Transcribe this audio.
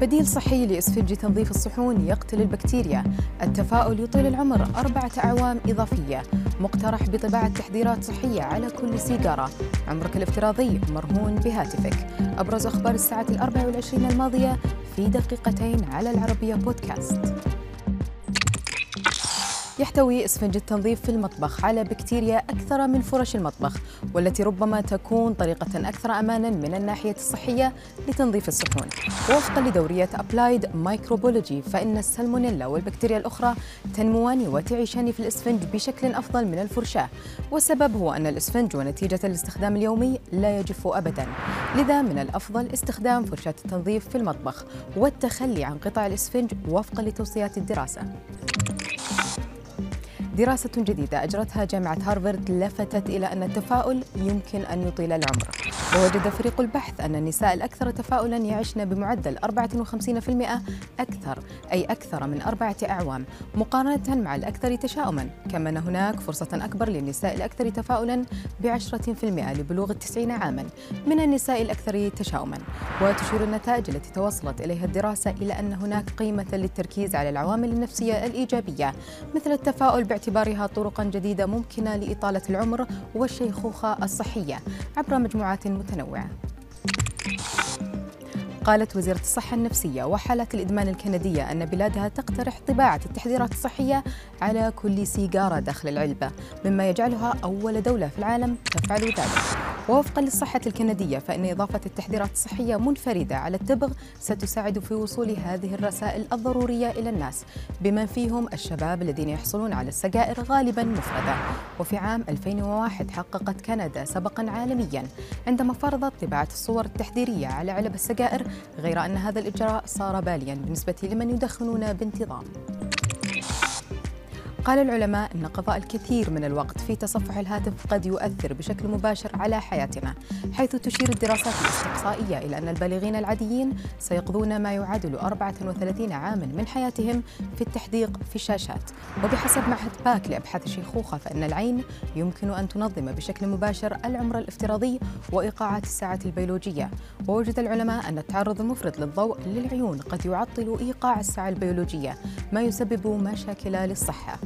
بديل صحي لإسفنج تنظيف الصحون يقتل البكتيريا. التفاؤل يطيل العمر. أربعة أعوام إضافية. مقترح بطباعة تحذيرات صحية على كل سيجارة. عمرك الافتراضي مرهون بهاتفك. أبرز أخبار الساعة الأربع والعشرين الماضية في دقيقتين على العربية بودكاست. يحتوي اسفنج التنظيف في المطبخ على بكتيريا أكثر من فرش المطبخ والتي ربما تكون طريقة أكثر أمانا من الناحية الصحية لتنظيف الصحون وفقا لدورية Applied Microbiology فإن السالمونيلا والبكتيريا الأخرى تنموان وتعيشان في الإسفنج بشكل أفضل من الفرشاة والسبب هو أن الإسفنج ونتيجة الاستخدام اليومي لا يجف أبدا. لذا من الأفضل استخدام فرشاة التنظيف في المطبخ والتخلي عن قطع الإسفنج وفقا لتوصيات الدراسة. دراسة جديدة أجرتها جامعة هارفارد لفتت إلى أن التفاؤل يمكن أن يطيل العمر ووجد فريق البحث أن النساء الأكثر تفاؤلا يعشن بمعدل 54% أكثر أي أكثر من أربعة أعوام مقارنة مع الأكثر تشاؤما. كما أن هناك فرصة أكبر للنساء الأكثر تفاؤلا في المئة لبلوغ التسعين عاما من النساء الأكثر تشاؤما. وتشير النتائج التي توصلت إليها الدراسة إلى أن هناك قيمة للتركيز على العوامل النفسية الإيجابية مثل التفاؤل باعتبارها طرقا جديدة ممكنة لإطالة العمر والشيخوخة الصحية عبر مجموعات متنوعة. قالت وزيرة الصحة النفسية وحالات الإدمان الكندية أن بلادها تقترح طباعة التحذيرات الصحية على كل سيجارة داخل العلبة مما يجعلها أول دولة في العالم تفعل ذلك. ووفقا للصحة الكندية فإن إضافة التحذيرات الصحية منفردة على التبغ ستساعد في وصول هذه الرسائل الضرورية إلى الناس. بمن فيهم الشباب الذين يحصلون على السجائر غالبا مفردة. وفي عام 2001 حققت كندا سبقا عالميا. عندما فرضت طباعة الصور التحذيرية على علب السجائر غير أن هذا الإجراء صار باليا بالنسبة لمن يدخنون بانتظام. قال العلماء أن قضاء الكثير من الوقت في تصفح الهاتف قد يؤثر بشكل مباشر على حياتنا حيث تشير الدراسات الاستقصائية إلى أن البالغين العاديين سيقضون ما يعادل 34 عاما من حياتهم في التحديق في الشاشات. وبحسب معهد باك لأبحاث الشيخوخة فإن العين يمكن أن تنظم بشكل مباشر العمر الافتراضي وإيقاعات الساعات البيولوجية. ووجد العلماء أن التعرض المفرط للضوء للعيون قد يعطل إيقاع الساعة البيولوجية ما يسبب مشاكل للصحة.